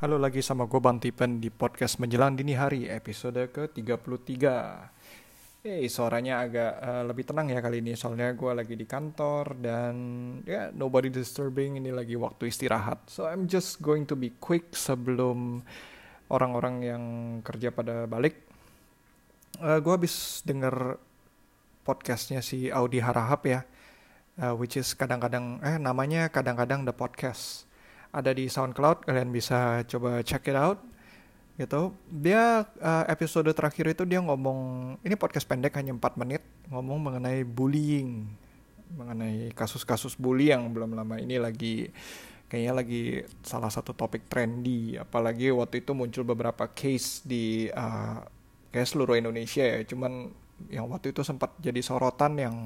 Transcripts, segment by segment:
Halo lagi sama gue Bang Tipen di podcast Menjelang Dini Hari episode ke-33 Eh suaranya agak uh, lebih tenang ya kali ini soalnya gue lagi di kantor dan ya yeah, nobody disturbing ini lagi waktu istirahat. So I'm just going to be quick sebelum orang-orang yang kerja pada balik. Uh, Gue habis denger podcastnya si Audi Harahap ya uh, Which is kadang-kadang, eh namanya kadang-kadang The Podcast ada di SoundCloud kalian bisa coba check it out gitu. Dia uh, episode terakhir itu dia ngomong ini podcast pendek hanya 4 menit ngomong mengenai bullying mengenai kasus-kasus bully yang belum lama ini lagi kayaknya lagi salah satu topik trendy. Apalagi waktu itu muncul beberapa case di uh, kayak seluruh Indonesia ya. Cuman yang waktu itu sempat jadi sorotan yang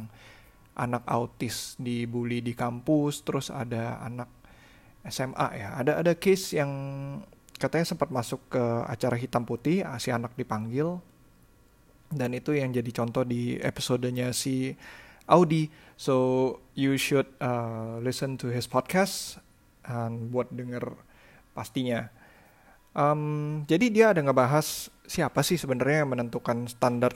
anak autis dibully di kampus terus ada anak SMA ya. Ada ada case yang katanya sempat masuk ke acara hitam putih, si anak dipanggil dan itu yang jadi contoh di episodenya si Audi. So you should uh, listen to his podcast and buat denger pastinya. Um, jadi dia ada ngebahas siapa sih sebenarnya yang menentukan standar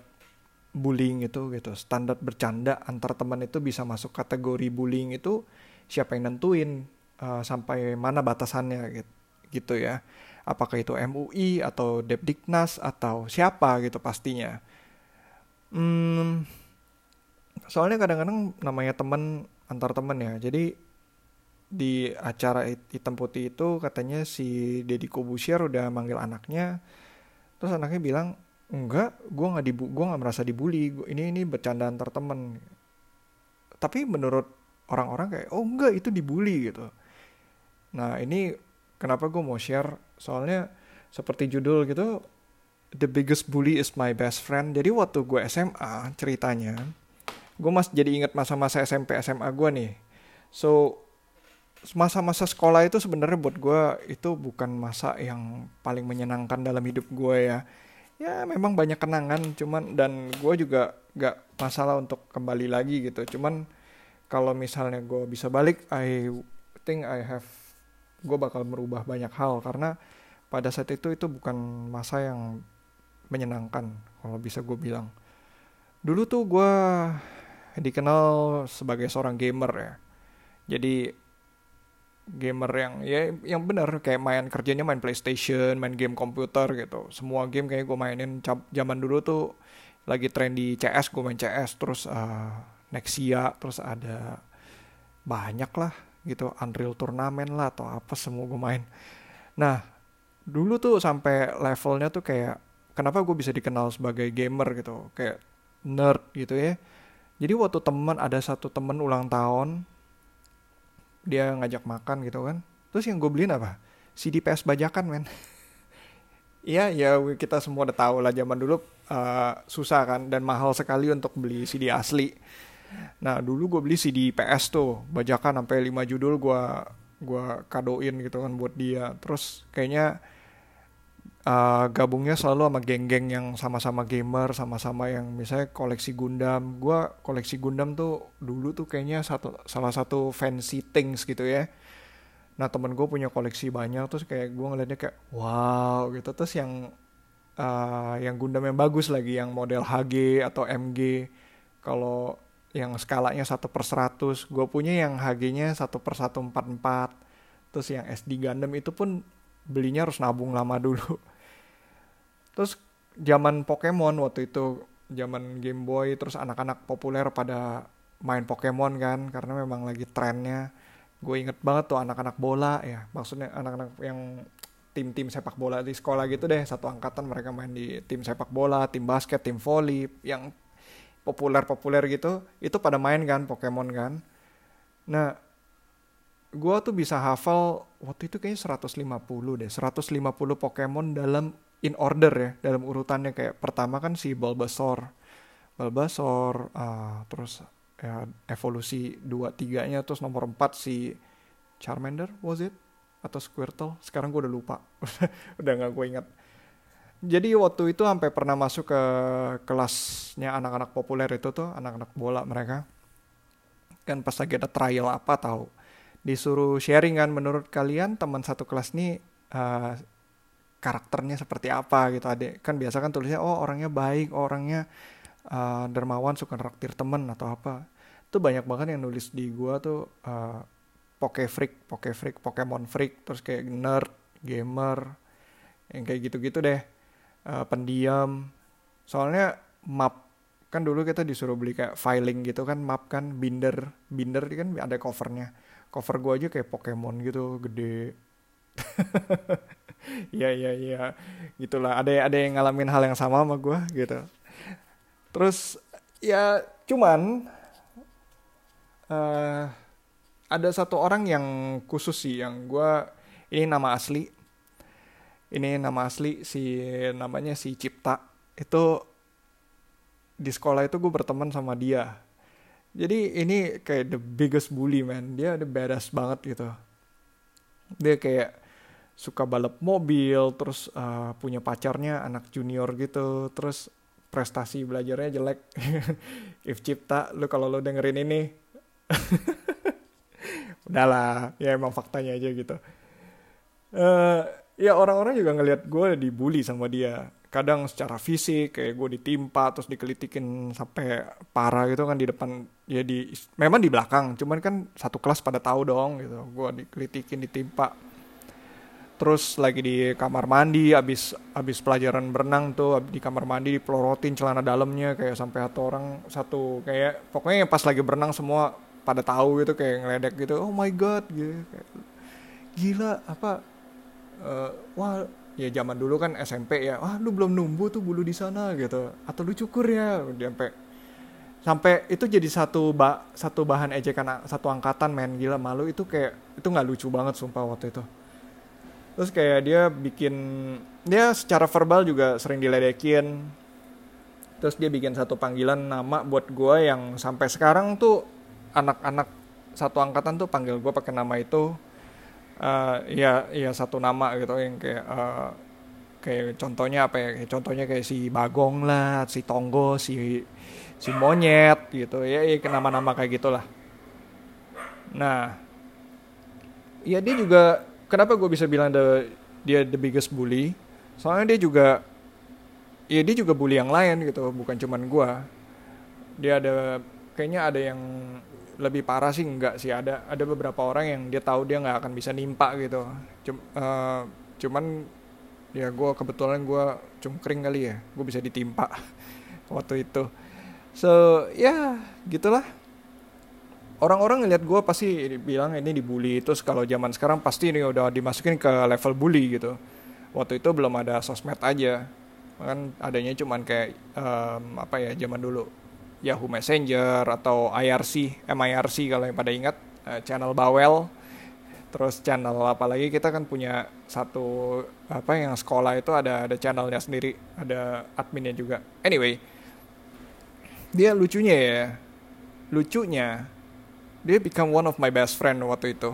bullying itu gitu, standar bercanda antar teman itu bisa masuk kategori bullying itu siapa yang nentuin uh, sampai mana batasannya gitu, ya. Apakah itu MUI atau Depdiknas atau siapa gitu pastinya. Hmm, soalnya kadang-kadang namanya temen antar temen ya. Jadi di acara hitam putih itu katanya si Deddy Kobusier udah manggil anaknya. Terus anaknya bilang, enggak, gue nggak dibu, gue nggak merasa dibully. Ini ini bercanda antar temen. Tapi menurut orang-orang kayak, oh enggak itu dibully gitu. Nah ini kenapa gue mau share soalnya seperti judul gitu The biggest bully is my best friend. Jadi waktu gue SMA ceritanya, gue masih jadi inget masa-masa SMP SMA gue nih. So masa-masa sekolah itu sebenarnya buat gue itu bukan masa yang paling menyenangkan dalam hidup gue ya. Ya memang banyak kenangan, cuman dan gue juga gak masalah untuk kembali lagi gitu. Cuman kalau misalnya gue bisa balik, I think I have gue bakal merubah banyak hal. Karena pada saat itu itu bukan masa yang menyenangkan kalau bisa gue bilang. Dulu tuh gue dikenal sebagai seorang gamer ya. Jadi gamer yang ya yang benar kayak main kerjanya main PlayStation main game komputer gitu. Semua game kayak gue mainin zaman dulu tuh lagi tren di CS gue main CS terus uh, Nexia terus ada banyak lah gitu Unreal Tournament lah atau apa semua gue main. Nah dulu tuh sampai levelnya tuh kayak kenapa gue bisa dikenal sebagai gamer gitu kayak nerd gitu ya. Jadi waktu teman ada satu temen ulang tahun dia ngajak makan gitu kan. Terus yang gue beliin apa? CD PS bajakan men. Iya, ya kita semua udah tahu lah zaman dulu uh, susah kan dan mahal sekali untuk beli CD asli. Nah dulu gue beli CD PS tuh bajakan sampai 5 judul gue gua kadoin gitu kan buat dia. Terus kayaknya uh, gabungnya selalu sama geng-geng yang sama-sama gamer, sama-sama yang misalnya koleksi Gundam. Gue koleksi Gundam tuh dulu tuh kayaknya satu salah satu fancy things gitu ya. Nah temen gue punya koleksi banyak terus kayak gue ngeliatnya kayak wow gitu. Terus yang uh, yang Gundam yang bagus lagi yang model HG atau MG. Kalau yang skalanya 1 per 100 gue punya yang HG-nya 1 per 144 terus yang SD Gundam itu pun belinya harus nabung lama dulu. Terus zaman Pokemon waktu itu zaman Game Boy terus anak-anak populer pada main Pokemon kan karena memang lagi trennya. Gue inget banget tuh anak-anak bola ya maksudnya anak-anak yang tim-tim sepak bola di sekolah gitu deh satu angkatan mereka main di tim sepak bola tim basket tim volley yang populer-populer gitu itu pada main kan Pokemon kan. Nah gue tuh bisa hafal waktu itu kayaknya 150 deh 150 Pokemon dalam in order ya dalam urutannya. Kayak pertama kan si Bulbasaur Bulbasaur uh, terus ya, evolusi dua tiganya terus nomor 4 si Charmander was it? Atau Squirtle? Sekarang gue udah lupa. Udah nggak gue ingat jadi waktu itu sampai pernah masuk ke kelasnya anak-anak populer itu tuh anak-anak bola mereka. Kan pas lagi ada trial apa tahu. Disuruh sharing kan menurut kalian teman satu kelas nih uh, karakternya seperti apa gitu ada kan biasa kan tulisnya oh orangnya baik oh, orangnya uh, dermawan suka raktir temen atau apa. Tuh banyak banget yang nulis di gua tuh uh, poke freak poke freak pokemon freak terus kayak nerd gamer yang kayak gitu-gitu deh uh, pendiam. Soalnya map kan dulu kita disuruh beli kayak filing gitu kan map kan binder binder kan ada covernya. Cover gua aja kayak Pokemon gitu gede. Iya iya iya. Gitulah ada ada yang ngalamin hal yang sama sama gue gitu. Terus ya cuman uh, ada satu orang yang khusus sih yang gue ini nama asli ini nama asli si namanya si Cipta. Itu di sekolah itu gue berteman sama dia. Jadi ini kayak the biggest bully man. Dia the badass banget gitu. Dia kayak suka balap mobil terus uh, punya pacarnya anak junior gitu. Terus prestasi belajarnya jelek. If cipta lu kalau lu dengerin ini udahlah. Ya emang faktanya aja gitu. Uh, ya orang-orang juga ngelihat gue dibully sama dia. Kadang secara fisik kayak gue ditimpa terus dikelitikin sampai parah gitu kan di depan ya di memang di belakang cuman kan satu kelas pada tahu dong gitu. Gue dikelitikin ditimpa. Terus lagi di kamar mandi abis abis pelajaran berenang tuh di kamar mandi dipelorotin celana dalamnya kayak sampai satu orang satu kayak pokoknya pas lagi berenang semua pada tahu gitu kayak ngeledek gitu oh my god gitu. Kayak, gila apa uh, wah ya zaman dulu kan SMP ya. Wah lu belum numbu tuh bulu di sana gitu. Atau lu cukur ya. Sampai sampai itu jadi satu ba satu bahan ejekan satu angkatan main gila malu. Itu kayak itu nggak lucu banget sumpah waktu itu. Terus kayak dia bikin dia secara verbal juga sering diledekin. Terus dia bikin satu panggilan nama buat gue yang sampai sekarang tuh anak-anak satu angkatan tuh panggil gue pakai nama itu uh, ya ya satu nama gitu yang kayak uh, kayak contohnya apa ya? Contohnya kayak si Bagong lah si Tonggo si si monyet gitu. Ya, ya nama-nama kayak gitulah. Nah ya dia juga kenapa gue bisa bilang the, dia the biggest bully? Soalnya dia juga ya dia juga bully yang lain gitu bukan cuman gue dia ada kayaknya ada yang lebih parah sih enggak sih. Ada ada beberapa orang yang dia tahu dia nggak akan bisa nimpa gitu. Cum, uh, cuman ya gue kebetulan gue cungkring kali ya. Gue bisa ditimpa waktu itu. So ya yeah, gitulah. Orang-orang ngeliat gue pasti bilang ini dibully. Terus kalau zaman sekarang pasti ini udah dimasukin ke level bully gitu. Waktu itu belum ada sosmed aja. Kan adanya cuman kayak um, apa ya zaman dulu Yahoo Messenger atau IRC MIRC kalau yang pada ingat uh, channel bawel. Terus channel apalagi kita kan punya satu apa yang sekolah itu ada ada channelnya sendiri ada adminnya juga. Anyway dia lucunya ya lucunya dia become one of my best friend waktu itu.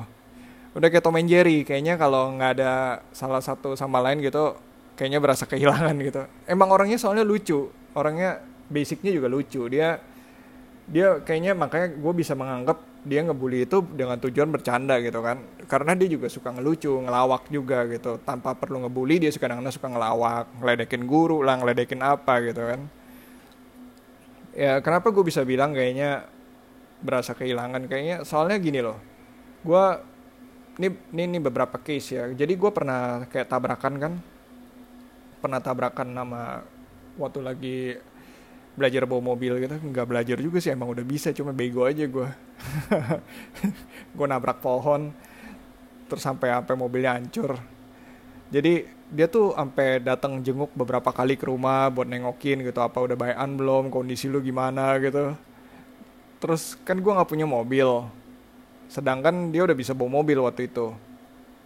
Udah kayak Tom and Jerry kayaknya kalau nggak ada salah satu sama lain gitu kayaknya berasa kehilangan gitu. Emang orangnya soalnya lucu orangnya basicnya juga lucu. Dia dia kayaknya makanya gue bisa menganggap dia ngebully itu dengan tujuan bercanda gitu kan. Karena dia juga suka ngelucu ngelawak juga gitu. Tanpa perlu ngebully dia suka kadang suka ngelawak. Ngeledekin guru lah ngeledekin apa gitu kan. Ya kenapa gue bisa bilang kayaknya berasa kehilangan? Kayaknya soalnya gini loh. Gue ini, ini ini beberapa case ya. Jadi gue pernah kayak tabrakan kan. Pernah tabrakan nama waktu lagi belajar bawa mobil gitu nggak belajar juga sih emang udah bisa cuma bego aja gue gue nabrak pohon terus sampai sampai mobilnya hancur. Jadi dia tuh sampai datang jenguk beberapa kali ke rumah buat nengokin gitu apa udah bayan belum kondisi lu gimana gitu. Terus kan gue nggak punya mobil sedangkan dia udah bisa bawa mobil waktu itu.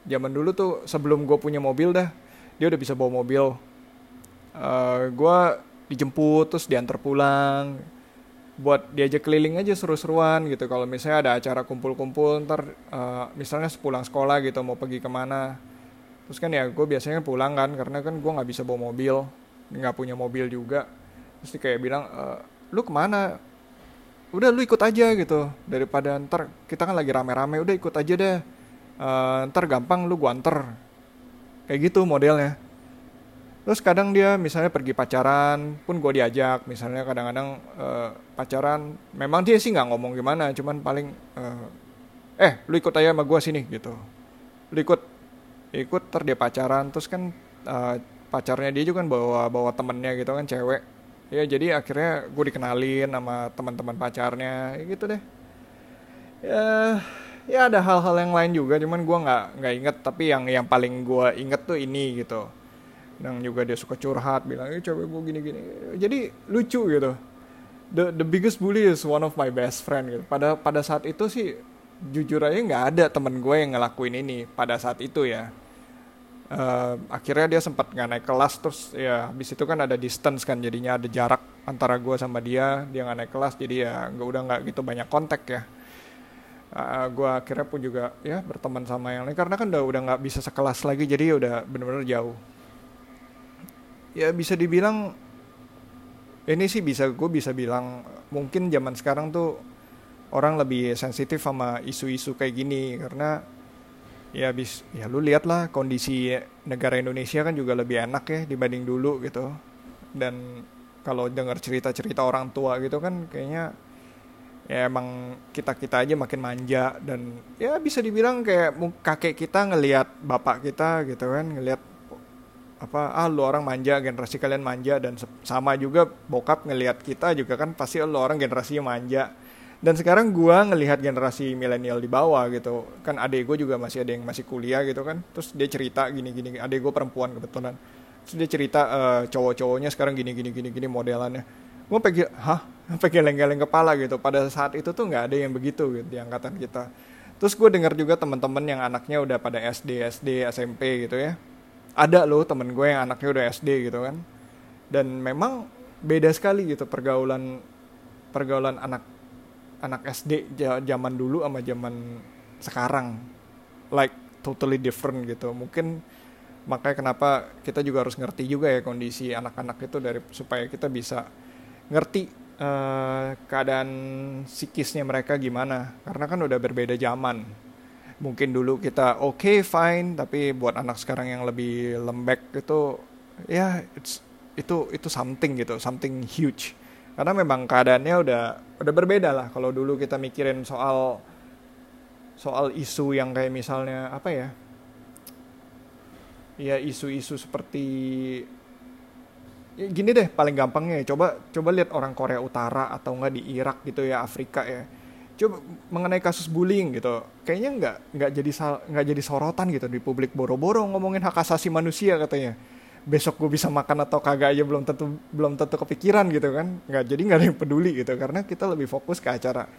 Zaman dulu tuh sebelum gue punya mobil dah dia udah bisa bawa mobil. Uh, eh, gue dijemput terus diantar pulang. Buat diajak keliling aja seru-seruan gitu. Kalau misalnya ada acara kumpul-kumpul ntar uh, misalnya sepulang sekolah gitu mau pergi ke mana. Terus kan ya gue biasanya pulang kan karena kan gue nggak bisa bawa mobil. Nggak punya mobil juga. Terus kayak bilang e, lu ke mana? Udah lu ikut aja gitu. Daripada ntar kita kan lagi rame-rame udah ikut aja deh. Uh, ntar gampang lu gua anter kayak gitu modelnya terus kadang dia misalnya pergi pacaran pun gue diajak misalnya kadang-kadang uh, pacaran memang dia sih nggak ngomong gimana cuman paling uh, eh lu ikut aja sama gue sini gitu. Lu ikut ikut ter dia pacaran terus kan uh, pacarnya dia juga kan bawa bawa temennya gitu kan cewek. Ya jadi akhirnya gue dikenalin sama teman-teman pacarnya gitu deh. Ya ya ada hal-hal yang lain juga cuman gue nggak nggak inget tapi yang yang paling gue inget tuh ini gitu dan juga dia suka curhat bilang eh cewek gue gini gini. Jadi lucu gitu. The the biggest bully is one of my best friend gitu. Pada pada saat itu sih jujur aja nggak ada temen gue yang ngelakuin ini pada saat itu ya. Uh, akhirnya dia sempat nggak naik kelas terus ya habis itu kan ada distance kan jadinya ada jarak antara gue sama dia dia nggak naik kelas jadi ya nggak udah nggak gitu banyak kontak ya. Uh, gue akhirnya pun juga ya berteman sama yang lain karena kan udah udah nggak bisa sekelas lagi jadi udah bener-bener jauh ya bisa dibilang ini sih bisa gue bisa bilang mungkin zaman sekarang tuh orang lebih sensitif sama isu-isu kayak gini karena ya bis ya lu lihat lah kondisi negara Indonesia kan juga lebih enak ya dibanding dulu gitu. Dan kalau dengar cerita-cerita orang tua gitu kan kayaknya ya emang kita kita aja makin manja dan ya bisa dibilang kayak kakek kita ngelihat bapak kita gitu kan ngelihat apa ah lu orang manja generasi kalian manja. Dan sama juga bokap ngelihat kita juga kan pasti lu orang generasinya manja. Dan sekarang gua ngelihat generasi milenial di bawah gitu. Kan adik gue juga masih ada yang masih kuliah gitu kan. Terus dia cerita gini gini adik gue perempuan kebetulan. Terus dia cerita uh, cowok-cowoknya sekarang gini gini gini gini modelannya. Gue pengen hah? Pengen geleng-geleng kepala gitu. Pada saat itu tuh nggak ada yang begitu gitu di angkatan kita. Terus gue dengar juga teman-teman yang anaknya udah pada SD SD SMP gitu ya ada loh temen gue yang anaknya udah SD gitu kan. Dan memang beda sekali gitu pergaulan pergaulan anak anak SD zaman dulu sama zaman sekarang. Like totally different gitu. Mungkin makanya kenapa kita juga harus ngerti juga ya kondisi anak-anak itu dari supaya kita bisa ngerti uh, keadaan psikisnya mereka gimana. Karena kan udah berbeda zaman mungkin dulu kita oke okay, fine tapi buat anak sekarang yang lebih lembek itu ya it's, itu itu something gitu something huge. Karena memang keadaannya udah udah berbeda lah. Kalau dulu kita mikirin soal soal isu yang kayak misalnya apa ya? Ya isu-isu seperti ya gini deh paling gampangnya ya. Coba coba lihat orang Korea Utara atau enggak di Irak gitu ya Afrika ya coba mengenai kasus bullying gitu kayaknya nggak nggak jadi nggak jadi sorotan gitu di publik. Boro-boro ngomongin hak asasi manusia katanya. Besok gue bisa makan atau kagak aja belum tentu belum tentu kepikiran gitu kan. Nggak jadi nggak ada yang peduli gitu karena kita lebih fokus ke acara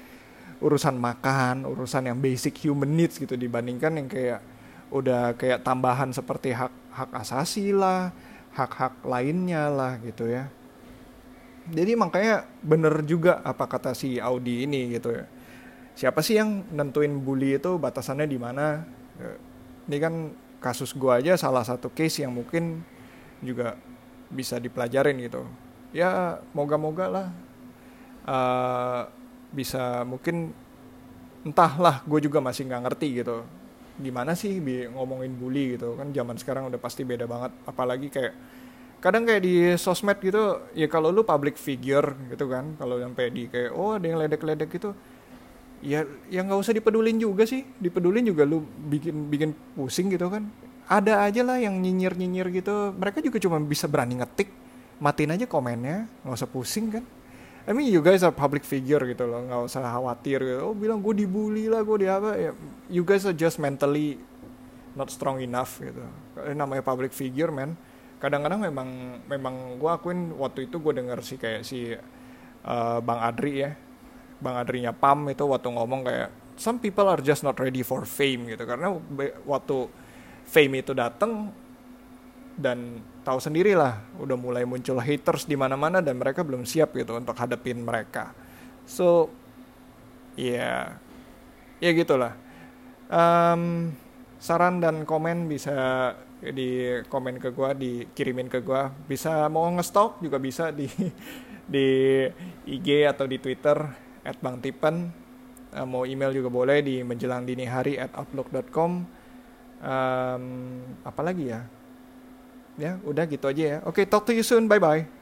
urusan makan urusan yang basic human needs gitu dibandingkan yang kayak udah kayak tambahan seperti hak hak asasi lah hak-hak lainnya lah gitu ya. Jadi makanya bener juga apa kata si Audi ini gitu ya siapa sih yang nentuin bully itu batasannya di mana? Ya, ini kan kasus gua aja salah satu case yang mungkin juga bisa dipelajarin gitu. Ya moga-moga lah uh, bisa mungkin entahlah gue juga masih nggak ngerti gitu. Gimana sih bi ngomongin bully gitu? Kan zaman sekarang udah pasti beda banget. Apalagi kayak kadang kayak di sosmed gitu ya kalau lu public figure gitu kan kalau sampai di kayak oh ada yang ledek-ledek gitu ya yang nggak usah dipedulin juga sih. Dipedulin juga lu bikin bikin pusing gitu kan. Ada aja lah yang nyinyir nyinyir gitu. Mereka juga cuma bisa berani ngetik. Matiin aja komennya. Nggak usah pusing kan. I mean you guys are public figure gitu loh. Nggak usah khawatir gitu. Oh bilang gue dibully lah gue di apa. Ya you guys are just mentally not strong enough gitu. Ini namanya public figure man. Kadang-kadang memang memang gue akuin waktu itu gue denger sih kayak si uh, bang Adri ya Bang Adrinya Pam itu waktu ngomong kayak some people are just not ready for fame gitu. Karena waktu fame itu datang dan tahu sendirilah udah mulai muncul haters di mana-mana dan mereka belum siap gitu untuk hadapin mereka. So ya yeah, ya gitulah. Um, saran dan komen bisa di komen ke gue dikirimin ke gue bisa mau ngestok juga bisa di di IG atau di Twitter at Bang Tipen. Uh, mau email juga boleh di menjelang dini hari at outlook.com. Um, apalagi ya? ya udah gitu aja ya oke talk to you soon bye bye